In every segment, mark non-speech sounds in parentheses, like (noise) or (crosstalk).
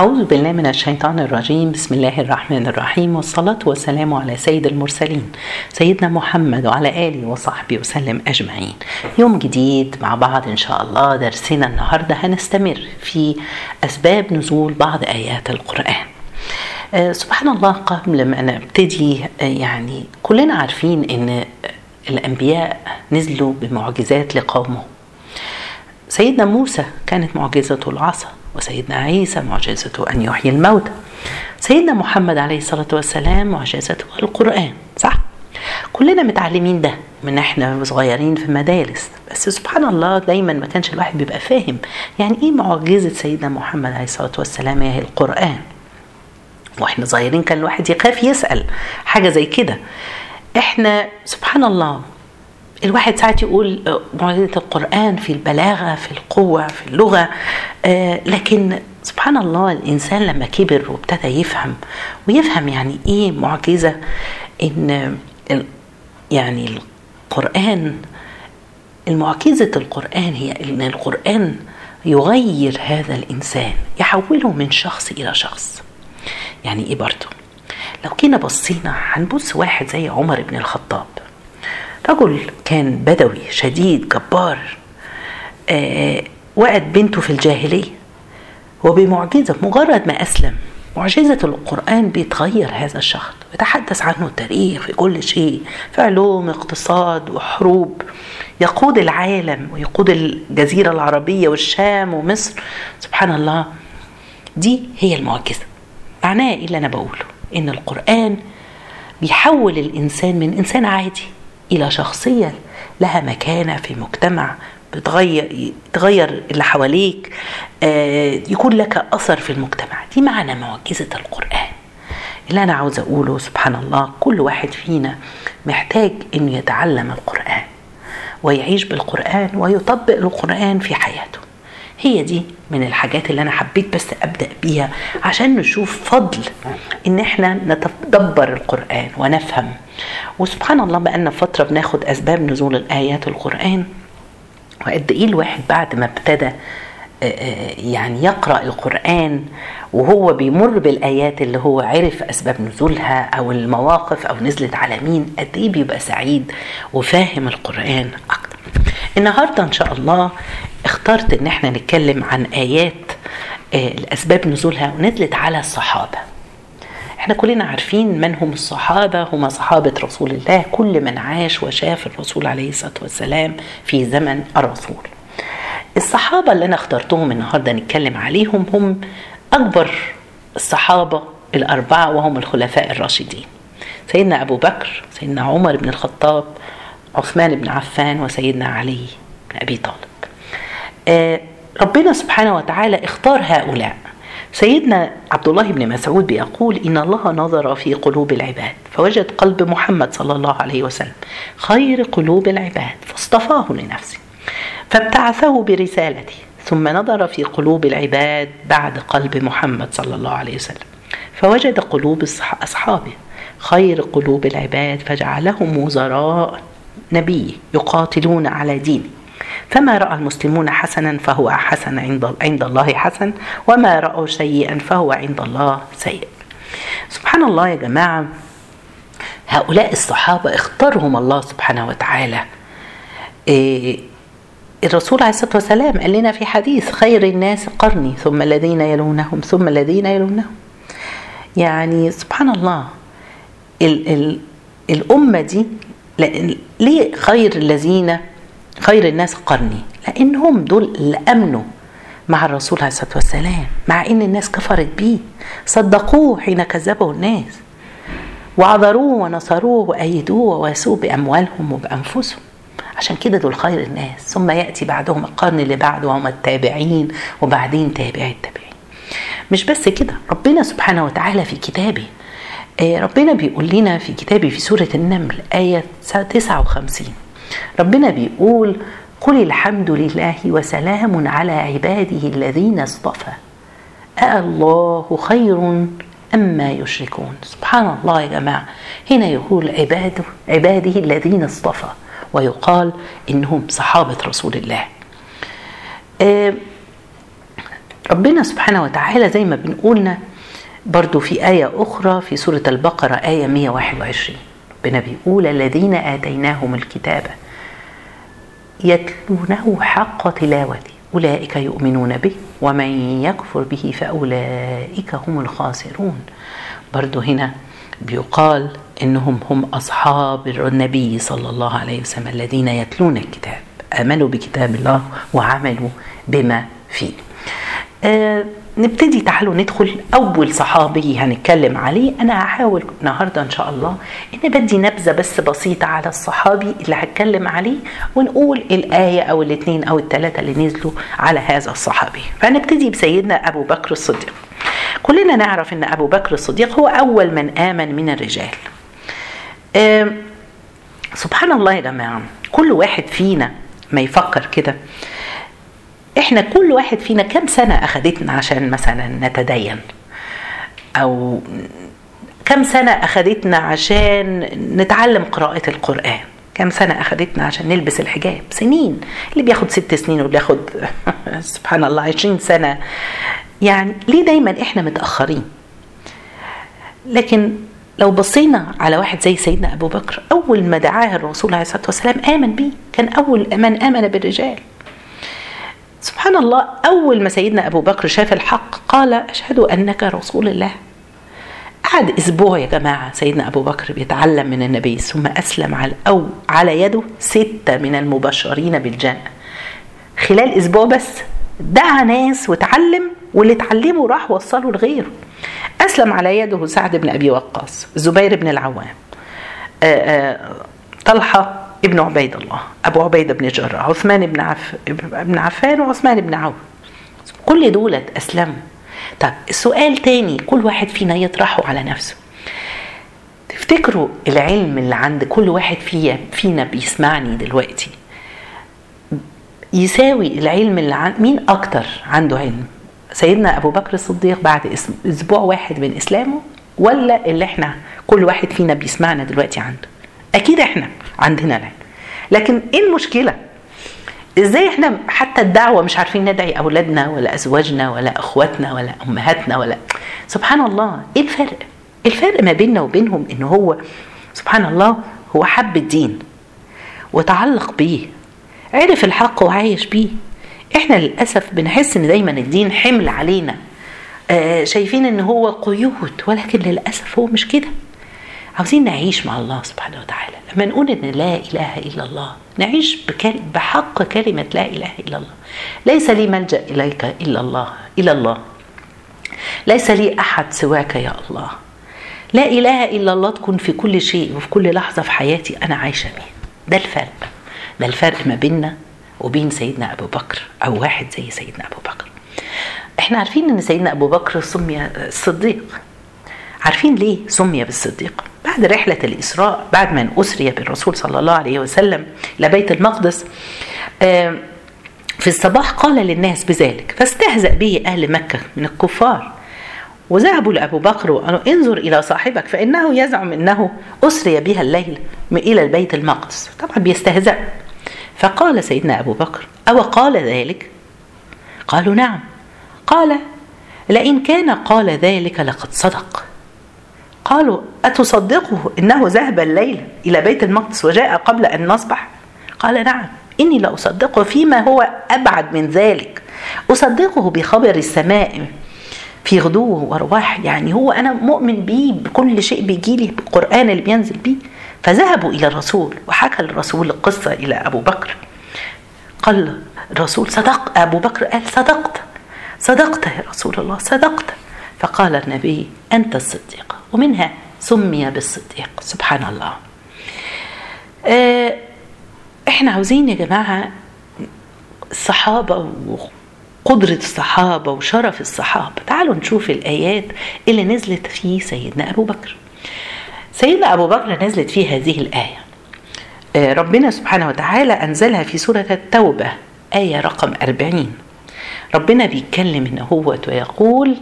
أعوذ بالله من الشيطان الرجيم. بسم الله الرحمن الرحيم. والصلاة والسلام على سيد المرسلين سيدنا محمد وعلى آله وصحبه وسلم أجمعين. يوم جديد مع بعض إن شاء الله. درسنا النهاردة هنستمر في أسباب نزول بعض آيات القرآن. آه سبحان الله قبل ما نبتدي آه يعني كلنا عارفين إن الأنبياء نزلوا بمعجزات لقومه. سيدنا موسى كانت معجزته العصا. وسيدنا عيسى معجزته أن يحيي الموتى سيدنا محمد عليه الصلاة والسلام معجزته القرآن صح؟ كلنا متعلمين ده من إحنا صغيرين في مدارس بس سبحان الله دايما ما كانش الواحد بيبقى فاهم يعني إيه معجزة سيدنا محمد عليه الصلاة والسلام هي القرآن. وإحنا صغيرين كان الواحد يخاف يسأل حاجة زي كده. إحنا سبحان الله الواحد ساعات يقول معجزة القرآن في البلاغة في القوة في اللغة آه لكن سبحان الله الإنسان لما كبر وابتدى يفهم ويفهم يعني إيه معجزة إن يعني القرآن المعجزة القرآن هي إن القرآن يغير هذا الإنسان يحوله من شخص إلى شخص. يعني إيه برضه لو كنا بصينا هنبص واحد زي عمر بن الخطاب رجل كان بدوي شديد جبار. آه وقت بنته في الجاهلية. وبمعجزة مجرد ما أسلم معجزة القرآن بيتغير هذا الشخص يتحدث عنه التاريخ في كل شيء في علوم اقتصاد وحروب. يقود العالم ويقود الجزيرة العربية والشام ومصر. سبحان الله دي هي المعجزة. معناها إيه اللي أنا بقوله؟ إن القرآن بيحول الإنسان من إنسان عادي إلى شخصيه لها مكانة في مجتمع بتغير تغير اللي حواليك آه يكون لك أثر في المجتمع. دي معنى معجزة القرآن. اللي أنا عاوز أقوله سبحان الله كل واحد فينا محتاج إنه يتعلم القرآن ويعيش بالقرآن ويطبق القرآن في حياته. هي دي من الحاجات اللي أنا حبيت بس أبدأ بيها عشان نشوف فضل إن إحنا نتدبر القرآن ونفهم. وسبحان الله بقالنا فترة بناخد أسباب نزول الآيات القرآن. وقد إيه الواحد بعد ما ابتدى يعني يقرأ القرآن وهو بيمر بالآيات اللي هو عرف أسباب نزولها أو المواقف أو نزلت على مين قد إيه بيبقى سعيد وفاهم القرآن أكتر. النهارده إن شاء الله اخترت إن إحنا نتكلم عن آيات الاسباب نزولها ونزلت على الصحابة. إحنا كلنا عارفين من هم الصحابة هم صحابة رسول الله كل من عاش وشاف الرسول عليه الصلاة والسلام في زمن الرسول. الصحابة اللي أنا اخترتهم النهارده نتكلم عليهم هم أكبر الصحابة الأربعة وهم الخلفاء الراشدين. سيدنا أبو بكر سيدنا عمر بن الخطاب عثمان بن عفان وسيدنا علي بن أبي طالب. آه ربنا سبحانه وتعالى اختار هؤلاء. سيدنا عبد الله بن مسعود بيقول إن الله نظر في قلوب العباد فوجد قلب محمد صلى الله عليه وسلم خير قلوب العباد فاصطفاه لنفسه فابتعثه برسالته ثم نظر في قلوب العباد بعد قلب محمد صلى الله عليه وسلم فوجد قلوب أصحابه خير قلوب العباد فجعلهم وزراء نبيه يقاتلون على دينه فما رأى المسلمون حسنا فهو حسن عند عند الله حسن وما رأوا سيئا فهو عند الله سيء سبحان الله يا جماعة هؤلاء الصحابة اختارهم الله سبحانه وتعالى. إيه الرسول عليه الصلاة والسلام قال لنا في حديث خير الناس قرني ثم الذين يلونهم ثم الذين يلونهم. يعني سبحان الله ال ال الأمة دي ليه خير الذين خير الناس قرني؟ لأنهم دول اللي آمنوا مع الرسول عليه الصلاة والسلام مع إن الناس كفرت بيه. صدقوه حين كذبوا الناس. وعذروه ونصروه وأيدوه وواسوه بأموالهم وبأنفسهم. عشان كده دول خير الناس. ثم يأتي بعدهم القرن اللي بعده هم التابعين وبعدين تابعي التابعين. مش بس كده ربنا سبحانه وتعالى في كتابه ربنا بيقول لنا في كتابه في سورة النمل آية 59 ربنا بيقول قل الحمد لله وسلام على عباده الذين اصطفى. أالله خير أما يشركون؟ سبحان الله يا جماعة. هنا يقول عباده عباده الذين اصطفى ويقال إنهم صحابة رسول الله. ربنا سبحانه وتعالى زي ما بنقولنا برضو في آية أخرى في سورة البقرة آية 121 ربنا بيقول الذين آتيناهم الكتاب يتلونه حق تلاوته أولئك يؤمنون به ومن يكفر به فأولئك هم الخاسرون. برضو هنا بيقال إنهم هم أصحاب النبي صلى الله عليه وسلم الذين يتلون الكتاب آمنوا بكتاب الله وعملوا بما فيه. آه نبتدي تعالوا ندخل أول صحابي هنتكلم عليه. أنا هحاول النهارده إن شاء الله إن بدي نبذة بس بسيطة على الصحابي اللي هتكلم عليه ونقول الآية أو الاثنين أو الثلاثه اللي نزلوا على هذا الصحابي. فنبتدي بسيدنا أبو بكر الصديق. كلنا نعرف إن أبو بكر الصديق هو أول من آمن من الرجال. سبحان الله يا جماعة كل واحد فينا ما يفكر كده. إحنا كل واحد فينا كم سنة اخدتنا عشان مثلا نتدين؟ أو كم سنة اخدتنا عشان نتعلم قراءة القرآن؟ كم سنة أخدتنا عشان نلبس الحجاب؟ سنين. اللي بياخد ست سنين واللي بياخد (laughs) سبحان الله عشرين سنة. يعني ليه دايما إحنا متأخرين؟ لكن لو بصينا على واحد زي سيدنا أبو بكر أول ما دعاه الرسول عليه الصلاة والسلام آمن بيه. كان أول من آمن بالرجال. سبحان الله أول ما سيدنا أبو بكر شاف الحق قال أشهد أنك رسول الله. قعد أسبوع يا جماعة سيدنا أبو بكر بيتعلم من النبي ثم أسلم على أو على يده ستة من المبشرين بالجنة. خلال أسبوع بس دعا ناس وتعلم واللي اتعلموا راح وصلوا لغيره. أسلم على يده سعد بن أبي وقاص زبير بن العوام طلحة ابن عبيد الله أبو عبيدة بن جراح عثمان بن عف بن عفان وعثمان بن عوف. كل دولت أسلموا. طب السؤال تاني كل واحد فينا يطرحه على نفسه. تفتكروا العلم اللي عند كل واحد فينا فينا بيسمعني دلوقتي؟ يساوي العلم اللي عند مين أكتر عنده علم؟ سيدنا أبو بكر الصديق بعد أسبوع واحد من إسلامه ولا اللي إحنا كل واحد فينا بيسمعنا دلوقتي عنده؟ أكيد إحنا. عندنا العلم لكن إيه المشكلة؟ إزاي إحنا حتى الدعوة مش عارفين ندعي أولادنا ولا أزواجنا ولا أخواتنا ولا أمهاتنا ولا سبحان الله إيه الفرق؟ الفرق ما بيننا وبينهم إن هو سبحان الله هو حب الدين وتعلق بيه عرف الحق وعايش بيه. إحنا للأسف بنحس إن دايما الدين حمل علينا. آه شايفين إن هو قيود ولكن للأسف هو مش كده. عاوزين نعيش مع الله سبحانه وتعالى. لما نقول إن لا إله إلا الله نعيش بحق كلمة لا إله إلا الله. ليس لي ملجأ إليك إلا الله إلى الله. ليس لي أحد سواك يا الله. لا إله إلا الله تكون في كل شيء وفي كل لحظة في حياتي أنا عايشة بيه ده الفرق. ده الفرق ما بيننا وبين سيدنا أبو بكر أو واحد زي سيدنا أبو بكر. إحنا عارفين إن سيدنا أبو بكر سمي الصديق عارفين ليه سمي بالصديق؟ بعد رحلة الإسراء بعد ما أسري بالرسول صلى الله عليه وسلم إلى بيت المقدس في الصباح قال للناس بذلك فاستهزأ به أهل مكة من الكفار. وذهبوا لأبو بكر وقالوا انظر إلى صاحبك فإنه يزعم أنه أسري بها الليل إلى البيت المقدس. طبعا بيستهزأ. فقال سيدنا أبو بكر أو قال ذلك؟ قالوا نعم. قال لئن كان قال ذلك لقد صدق. قالوا أتصدقه إنه ذهب الليل إلى بيت المقدس وجاء قبل أن نصبح؟ قال نعم إني لأصدقه فيما هو أبعد من ذلك. أصدقه بخبر السماء في غدوه ورواح يعني هو أنا مؤمن بيه بكل شيء بيجي لي بالقرآن اللي بينزل بيه. فذهبوا إلى الرسول وحكى الرسول القصة إلى أبو بكر. قال الرسول صدق أبو بكر قال صدقت. صدقت يا رسول الله صدقت. فقال النبي أنت الصديق. ومنها سمي بالصديق. سبحان الله. إحنا عاوزين يا جماعة الصحابة وقدرة الصحابة وشرف الصحابة. تعالوا نشوف الآيات اللي نزلت في سيدنا أبو بكر. سيدنا أبو بكر نزلت فيه هذه الآية. ربنا سبحانه وتعالى أنزلها في سورة التوبة آية رقم 40 ربنا بيتكلم إن هو ويقول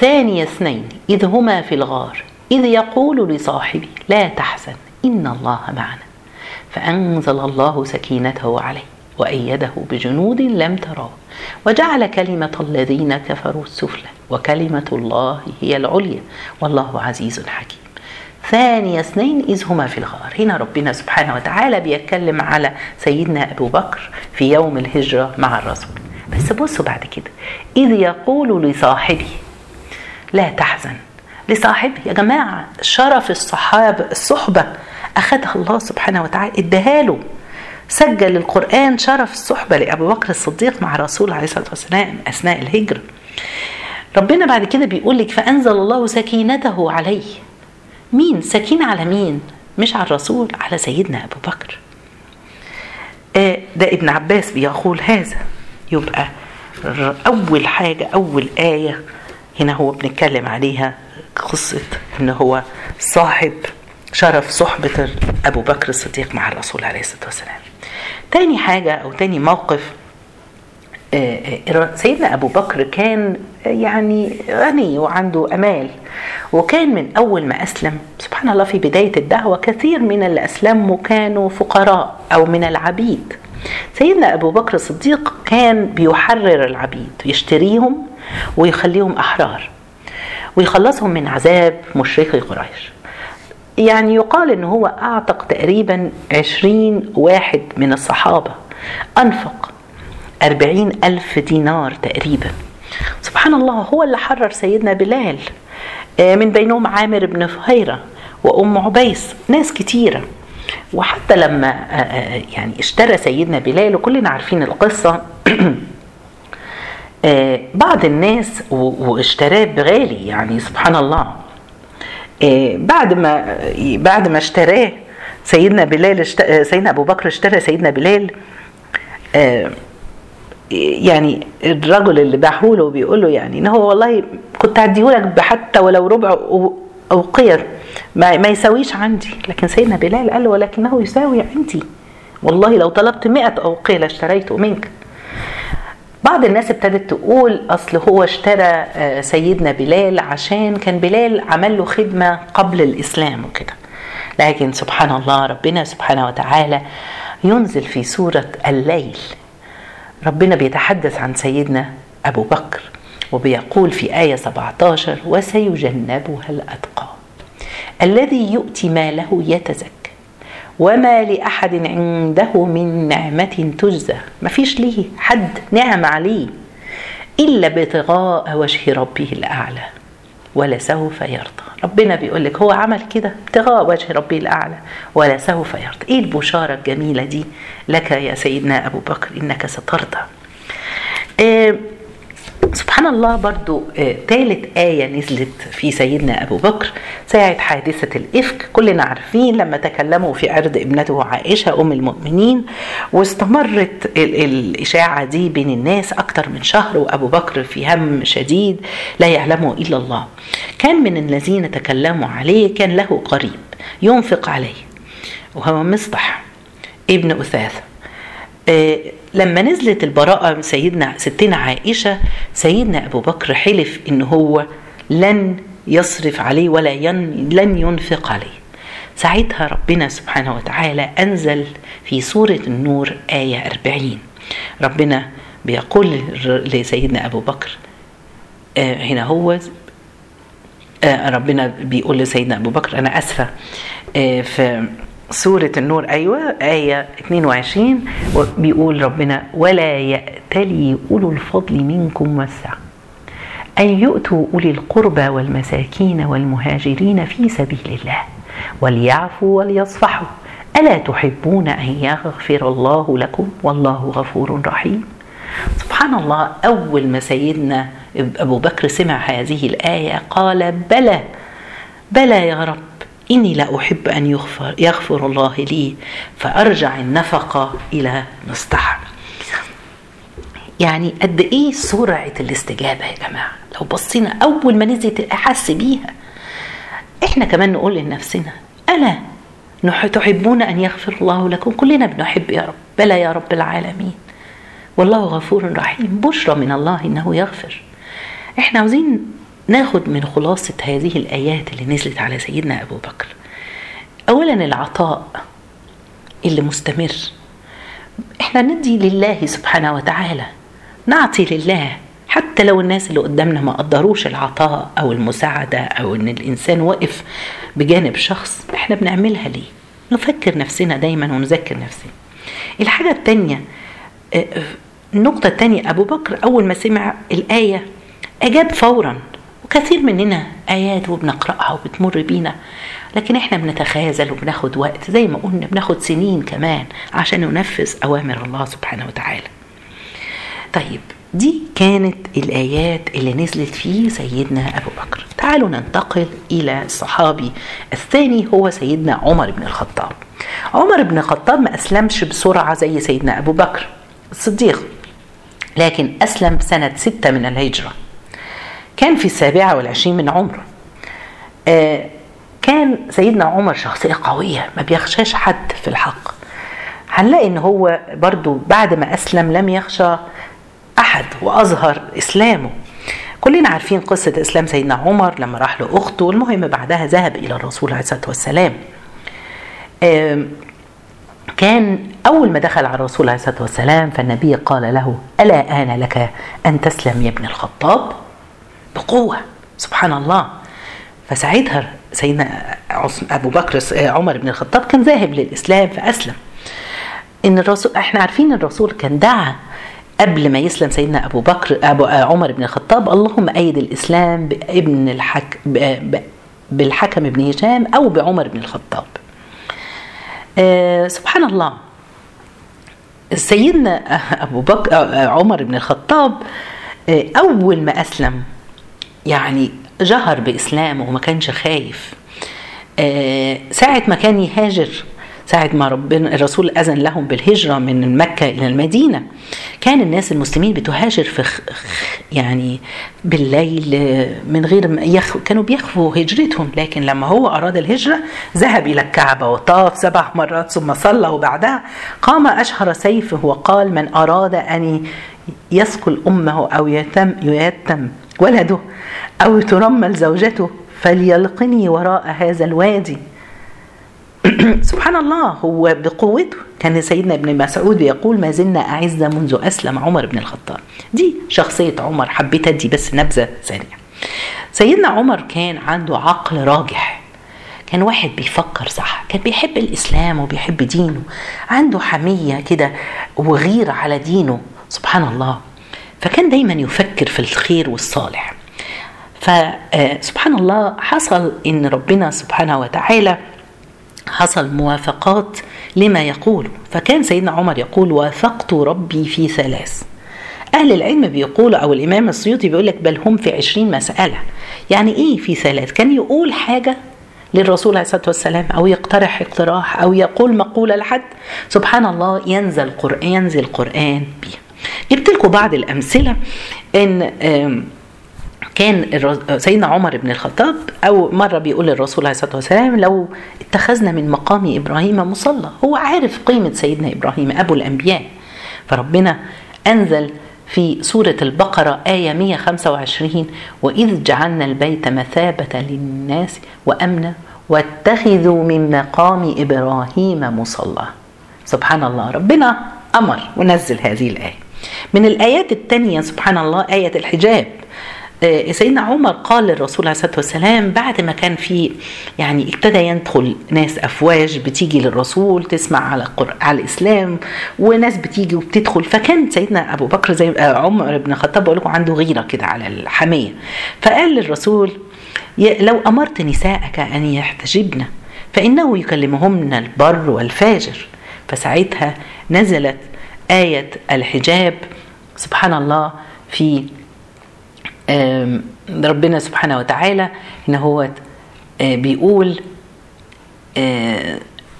ثاني اثنين إذ هما في الغار إذ يقول لصاحبه لا تحزن إن الله معنا. فأنزل الله سكينته عليه وأيده بجنود لم تروه وجعل كلمة الذين كفروا السفلى وكلمة الله هي العليا والله عزيز حكيم. ثاني اثنين إذ هما في الغار. هنا ربنا سبحانه وتعالى بيتكلم على سيدنا أبو بكر في يوم الهجرة مع الرسول. بس بصوا بعد كده. إذ يقول لصاحبه لا تحزن. لصاحبه يا جماعة شرف الصحابة الصحبة أخذها الله سبحانه وتعالى إداها سجل القرآن شرف الصحبة لأبو بكر الصديق مع رسول عليه الصلاة والسلام أثناء الهجرة. ربنا بعد كده بيقول لك فأنزل الله سكينته عليه. مين؟ سكينة على مين؟ مش على الرسول على سيدنا أبو بكر. آه ده ابن عباس بيقول هذا. يبقى أول حاجة أول آية هنا هو بنتكلم عليها قصة إن هو صاحب شرف صحبة أبو بكر الصديق مع الرسول عليه الصلاة والسلام. تاني حاجة أو تاني موقف سيدنا أبو بكر كان يعني غني وعنده أمال وكان من أول ما أسلم سبحان الله في بداية الدعوة كثير من اللي أسلموا كانوا فقراء أو من العبيد. سيدنا أبو بكر الصديق كان بيحرر العبيد يشتريهم ويخليهم أحرار ويخلصهم من عذاب مشركي قريش. يعني يقال ان هو أعتق تقريبا عشرين واحد من الصحابة أنفق أربعين ألف دينار تقريبا. سبحان الله هو اللي حرر سيدنا بلال من بينهم عامر بن فهيرة وأم عبيس ناس كتيرة. وحتى لما يعني اشترى سيدنا بلال وكلنا عارفين القصة. (clears throat) بعض الناس واشتراه بغالي يعني سبحان الله. بعد ما بعد ما اشتراه سيدنا بلال. سيدنا أبو بكر اشترى سيدنا بلال. يعني الرجل اللي باعه له بيقول له يعني إن هو والله كنت هديهولك حتى ولو ربع اوقيه ما, ما يساويش عندي. لكن سيدنا بلال قال له ولكنه يساوي عندي. والله لو طلبت مئة أوقية لاشتريته منك. بعض الناس ابتدت تقول أصل هو اشترى سيدنا بلال عشان كان بلال عمل له خدمة قبل الإسلام وكده. لكن سبحان الله ربنا سبحانه وتعالى ينزل في سورة الليل. ربنا بيتحدث عن سيدنا أبو بكر وبيقول في آية 17 وسيجنبها الأتقى. الذي يؤتي ماله يتزكى. وما لأحد عنده من نعمة تجزى. ما فيش ليه حد نعم عليه إلا ابتغاء وجه ربه الأعلى ولسوف يرضى. ربنا بيقول لك هو عمل كده ابتغاء وجه ربه الأعلى ولسوف يرضى. إيه البشارة الجميلة دي؟ لك يا سيدنا أبو بكر إنك سترضى. إيه سبحان الله برضو آه ثالث آية نزلت في سيدنا أبو بكر ساعة حادثة الإفك كلنا عارفين لما تكلموا في عرض ابنته عائشة أم المؤمنين واستمرت ال الإشاعة دي بين الناس أكتر من شهر وأبو بكر في هم شديد لا يعلمه إلا الله. كان من الذين تكلموا عليه كان له قريب ينفق عليه وهو مصطح ابن أثاث. آه لما نزلت البراءة سيدنا ستنا عائشة سيدنا أبو بكر حلف إن هو لن يصرف عليه ولا ين لن ينفق عليه. ساعتها ربنا سبحانه وتعالى أنزل في سورة النور آية 40 ربنا بيقول لسيدنا أبو بكر آه هنا هو آه ربنا بيقول لسيدنا أبو بكر أنا أسفة آه في سورة النور أيوة آية 22 بيقول ربنا ولا يأتلي أولو الفضل منكم والسعة أن يؤتوا أولي القربى والمساكين والمهاجرين في سبيل الله وليعفوا وليصفحوا. ألا تحبون أن يغفر الله لكم؟ والله غفور رحيم. سبحان الله أول ما سيدنا أبو بكر سمع هذه الآية قال بلى بلى يا رب. إني لا أحب أن يغفر, يغفر الله لي فأرجع النفقة إلى مصطح يعني قد إيه سرعة الاستجابة يا جماعة؟ لو بصينا أول ما نزلت أحس بيها إحنا كمان نقول لنفسنا ألا تحبون أن يغفر الله لكم؟ كلنا بنحب يا رب بلى يا رب العالمين. والله غفور رحيم بشرى من الله إنه يغفر. إحنا عاوزين ناخد من خلاصة هذه الآيات اللي نزلت على سيدنا أبو بكر. أولا العطاء اللي مستمر. إحنا ندي لله سبحانه وتعالى نعطي لله. حتى لو الناس اللي قدامنا ما قدروش العطاء أو المساعدة أو إن الإنسان وقف بجانب شخص إحنا بنعملها ليه؟ نفكر نفسنا دايما ونذكر نفسنا. الحاجة الثانية النقطه الثانية أبو بكر أول ما سمع الآية أجاب فورا. وكثير مننا آيات وبنقرأها وبتمر بينا لكن إحنا بنتخاذل وبناخد وقت زي ما قلنا بناخد سنين كمان عشان ننفذ أوامر الله سبحانه وتعالى. طيب دي كانت الآيات اللي نزلت في سيدنا أبو بكر. تعالوا ننتقل إلى الصحابي الثاني هو سيدنا عمر بن الخطاب. عمر بن الخطاب ما أسلمش بسرعة زي سيدنا أبو بكر الصديق لكن أسلم سنة ستة من الهجرة. كان في السابعة والعشرين من عمره آه كان سيدنا عمر شخصية قوية ما بيخشاش حد في الحق. هنلاقي إن هو برضو بعد ما أسلم لم يخشى أحد وأظهر إسلامه. كلنا عارفين قصة إسلام سيدنا عمر لما راح لأخته المهم بعدها ذهب إلى الرسول عليه الصلاة والسلام. كان أول ما دخل على الرسول عليه الصلاة والسلام فالنبي قال له ألا آن لك أن تسلم يا ابن الخطاب؟ بقوة. سبحان الله. فساعتها سيدنا أبو بكر عمر بن الخطاب كان ذاهب للإسلام فأسلم. إن الرسول إحنا عارفين الرسول كان دعا قبل ما يسلم سيدنا أبو بكر ابو عمر بن الخطاب. اللهم أيد الإسلام بابن الحك بالحكم بن هشام أو بعمر بن الخطاب. آه سبحان الله. سيدنا أبو بكر عمر بن الخطاب آه أول ما أسلم يعني جهر بإسلامه وما كانش خايف. آه ساعة ما كان يهاجر ساعة ما ربنا الرسول أذن لهم بالهجرة من مكة إلى المدينة كان الناس المسلمين بتهاجر في خ... يعني بالليل من غير يخ... كانوا بيخفوا هجرتهم لكن لما هو أراد الهجرة ذهب إلى الكعبة وطاف سبع مرات ثم صلى وبعدها قام أشهر سيفه وقال من أراد أن يسقل أمه أو يتم يتم ولده أو ترمل زوجته فليلقني وراء هذا الوادي. (clears throat) سبحان الله هو بقوته. كان سيدنا ابن مسعود يقول ما زلنا أعز منذ أسلم عمر بن الخطاب. دي شخصية عمر حبيت أدي بس نبذة سريعة سيدنا عمر كان عنده عقل راجح. كان واحد بيفكر صح كان بيحب الإسلام وبيحب دينه. عنده حمية كده وغيرة على دينه. سبحان الله. فكان دايما يفكر في الخير والصالح. فسبحان الله حصل إن ربنا سبحانه وتعالى حصل موافقات لما يقول. فكان سيدنا عمر يقول وافقت ربي في ثلاث. أهل العلم بيقولوا أو الإمام السيوطي بيقول لك بل هم في عشرين مسألة. يعني إيه في ثلاث؟ كان يقول حاجة للرسول عليه الصلاة والسلام أو يقترح اقتراح أو يقول مقولة لحد. سبحان الله ينزل قرآن ينزل قرآن بيه جبت لكم بعض الأمثلة إن كان سيدنا عمر بن الخطاب أو مرة بيقول للرسول عليه الصلاة والسلام لو اتخذنا من مقام إبراهيم مصلى هو عارف قيمة سيدنا إبراهيم أبو الأنبياء. فربنا أنزل في سورة البقرة آية 125 وإذ جعلنا البيت مثابة للناس وأمنا واتخذوا من مقام إبراهيم مصلى. سبحان الله. ربنا أمر. ونزل هذه الآية. من الآيات التانية سبحان الله آية الحجاب. سيدنا عمر قال للرسول عليه الصلاة والسلام بعد ما كان في يعني ابتدى يدخل ناس أفواج بتيجي للرسول تسمع على على الإسلام وناس بتيجي وبتدخل. فكان سيدنا أبو بكر زي عمر بن الخطاب بقول لكم عنده غيرة كده على الحميه فقال للرسول لو أمرت نساءك أن يحتجبن فإنه يكلمهن البر والفاجر. فساعتها نزلت آية الحجاب. سبحان الله في ربنا سبحانه وتعالى إن هو بيقول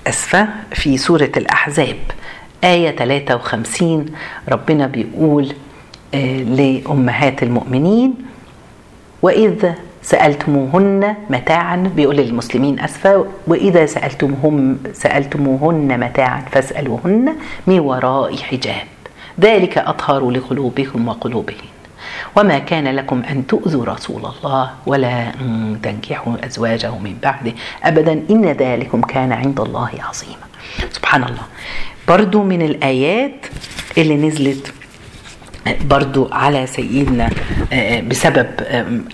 أسفة في سورة الأحزاب آية 53 ربنا بيقول لأمهات المؤمنين وإذ سألتموهن متاعا بيقول للمسلمين أسفة وإذا سالتموهم سألتموهن متاعا فاسألوهن من وراء حجاب. ذلك اطهر لقلوبكم وقلوبهن. وما كان لكم أن تؤذوا رسول الله ولا أن تنكحوا أزواجه من بعده. أبدا إن ذلكم كان عند الله عظيما. سبحان الله. برضو من الآيات اللي نزلت برضو على سيدنا بسبب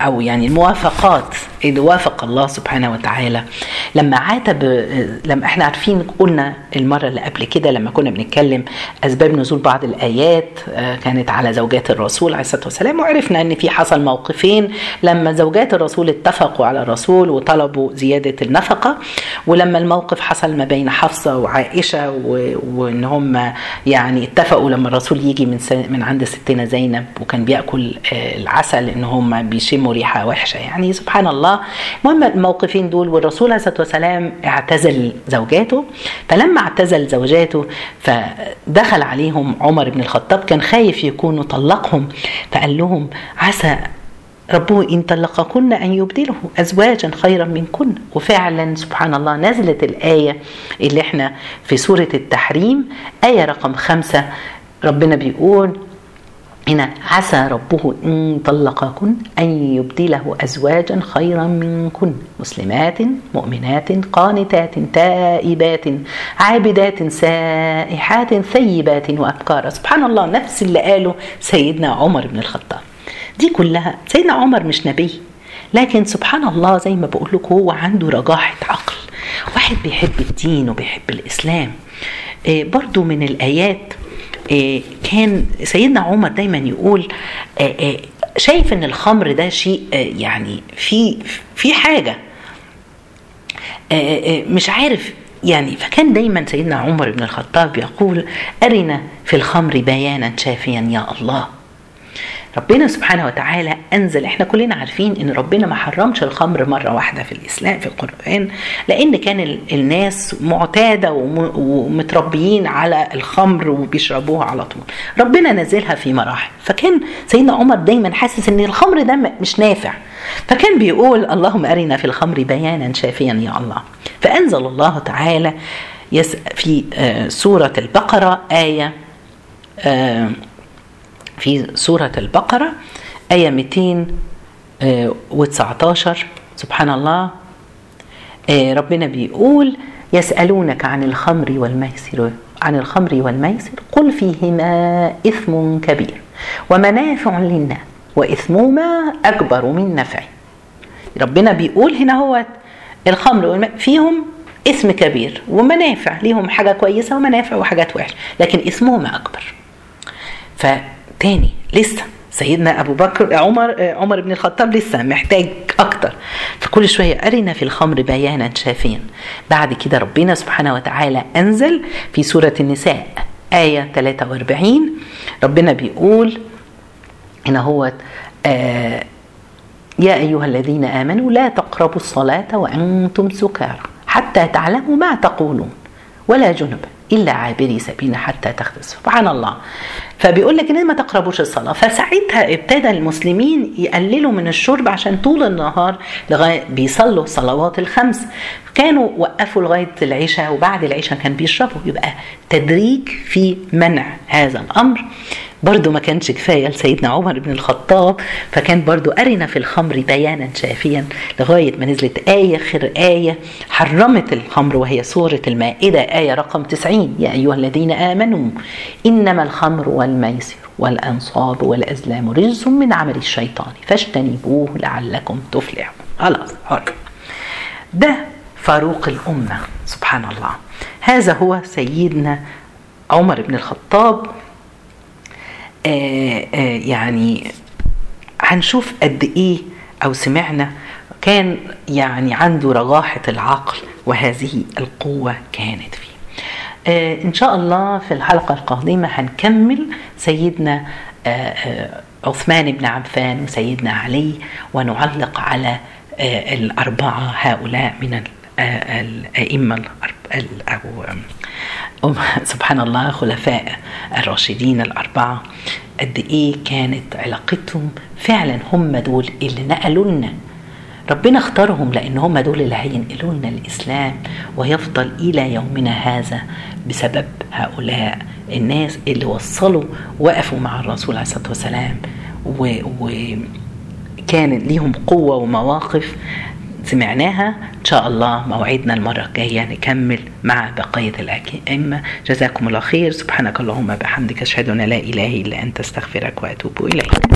أو يعني الموافقات اللي وافق الله سبحانه وتعالى. لما عاتب لما إحنا عارفين قلنا المرة اللي قبل كده لما كنا بنتكلم أسباب نزول بعض الآيات كانت على زوجات الرسول عليه الصلاة والسلام وعرفنا إن في حصل موقفين. لما زوجات الرسول اتفقوا على الرسول وطلبوا زيادة النفقة ولما الموقف حصل ما بين حفصة وعائشة وإن هم يعني اتفقوا لما الرسول يجي من من عند ستنا زينب وكان بيأكل العسل ان هم بيشموا ريحة وحشة يعني سبحان الله المهم الموقفين دول والرسول عليه الصلاة والسلام اعتزل زوجاته. فلما اعتزل زوجاته فدخل عليهم عمر بن الخطاب كان خايف يكونوا طلقهم. فقال لهم عسى ربه إن طلقكن أن يبدله أزواجا خيرا منكن. وفعلا سبحان الله نزلت الآية اللي إحنا في سورة التحريم آية رقم خمسة. ربنا بيقول هنا عسى ربه إن طلقكن أن يبدله أزواجا خيرا منكن مسلمات مؤمنات قانتات تائبات عابدات سائحات ثيبات وأبكارا سبحان الله نفس اللي قاله سيدنا عمر بن الخطاب. دي كلها سيدنا عمر مش نبي لكن سبحان الله زي ما بقول لكم هو عنده رجاحة عقل. واحد بيحب الدين وبيحب الإسلام. إيه برضو من الآيات كان سيدنا عمر دايما يقول إيه شايف إن الخمر ده شيء يعني في في حاجة. مش عارف يعني فكان دايما سيدنا عمر بن الخطاب يقول أرنا في الخمر بيانا شافيا يا الله. ربنا سبحانه وتعالى أنزل إحنا كلنا عارفين إن ربنا ما حرمش الخمر مرة واحدة في الإسلام في القرآن لأن كان الناس معتادة ومتربيين على الخمر وبيشربوها على طول. ربنا نزلها في مراحل. فكان سيدنا عمر دايما حاسس إن الخمر ده مش نافع. فكان بيقول اللهم أرنا في الخمر بيانا شافيا يا الله. فأنزل الله تعالى في سورة البقرة آية في سورة البقرة آية 219 سبحان الله. ربنا بيقول يسألونك عن الخمر والميسر عن الخمر والميسر قل فيهما إثم كبير ومنافع للناس وإثمهما أكبر من نفعه ربنا بيقول هنا هو الخمر فيهم اسم كبير ومنافع ليهم حاجة كويسة ومنافع وحاجات وحشة لكن اسمهما أكبر. فتاني لسه. سيدنا أبو بكر عمر عمر بن الخطاب لسه محتاج أكتر. فكل شوية أرنا في الخمر بيانا شافيا بعد كده ربنا سبحانه وتعالى أنزل في سورة النساء آية 43 ربنا بيقول هنا هو آه يا أيها الذين آمنوا لا تقربوا الصلاة وأنتم سكارى حتى تعلموا ما تقولون ولا جنب. إلا عابري سبيل حتى تغتسلوا سبحان الله. فبيقول لك ان ما تقربوش الصلاة. فساعتها ابتدى المسلمين يقللوا من الشرب عشان طول النهار لغاية بيصلوا الصلوات الخمس. كانوا وقفوا لغاية العشاء وبعد العشاء كان بيشربوا. يبقى تدريج في منع هذا الأمر. برضو ما كانش كفاية لسيدنا عمر بن الخطاب فكان برضو أرنا في الخمر بيانا شافيا لغاية ما نزلت آية خير آية حرمت الخمر وهي سورة المائدة آية رقم 90 يا أيها الذين آمنوا إنما الخمر والميسر والأنصاب والأزلام رجس من عمل الشيطان فاجتنبوه لعلكم تفلحون. خلاص ده فاروق الأمة سبحان الله. هذا هو سيدنا عمر بن الخطاب يعني هنشوف قد إيه أو سمعنا كان يعني عنده رجاحة العقل وهذه القوة كانت فيه. إن شاء الله في الحلقة القادمة هنكمل سيدنا عثمان بن عفان وسيدنا علي ونعلق على الأربعة هؤلاء من الأئمة أو سبحان الله خلفاء الراشدين الأربعة قد إيه كانت علاقتهم فعلا هم دول اللي نقلوا لنا. ربنا اختارهم لأن هم دول اللي هينقلوا لنا الإسلام ويفضل إلى يومنا هذا بسبب هؤلاء الناس اللي وصلوا وقفوا مع الرسول عليه الصلاة والسلام وكان ليهم قوة ومواقف سمعناها. إن شاء الله موعدنا المرة الجاية نكمل مع بقية الأئمة جزاكم الله خير. سبحانك اللهم بحمدك أشهد أن لا إله إلا أنت. أستغفرك وأتوب إليك.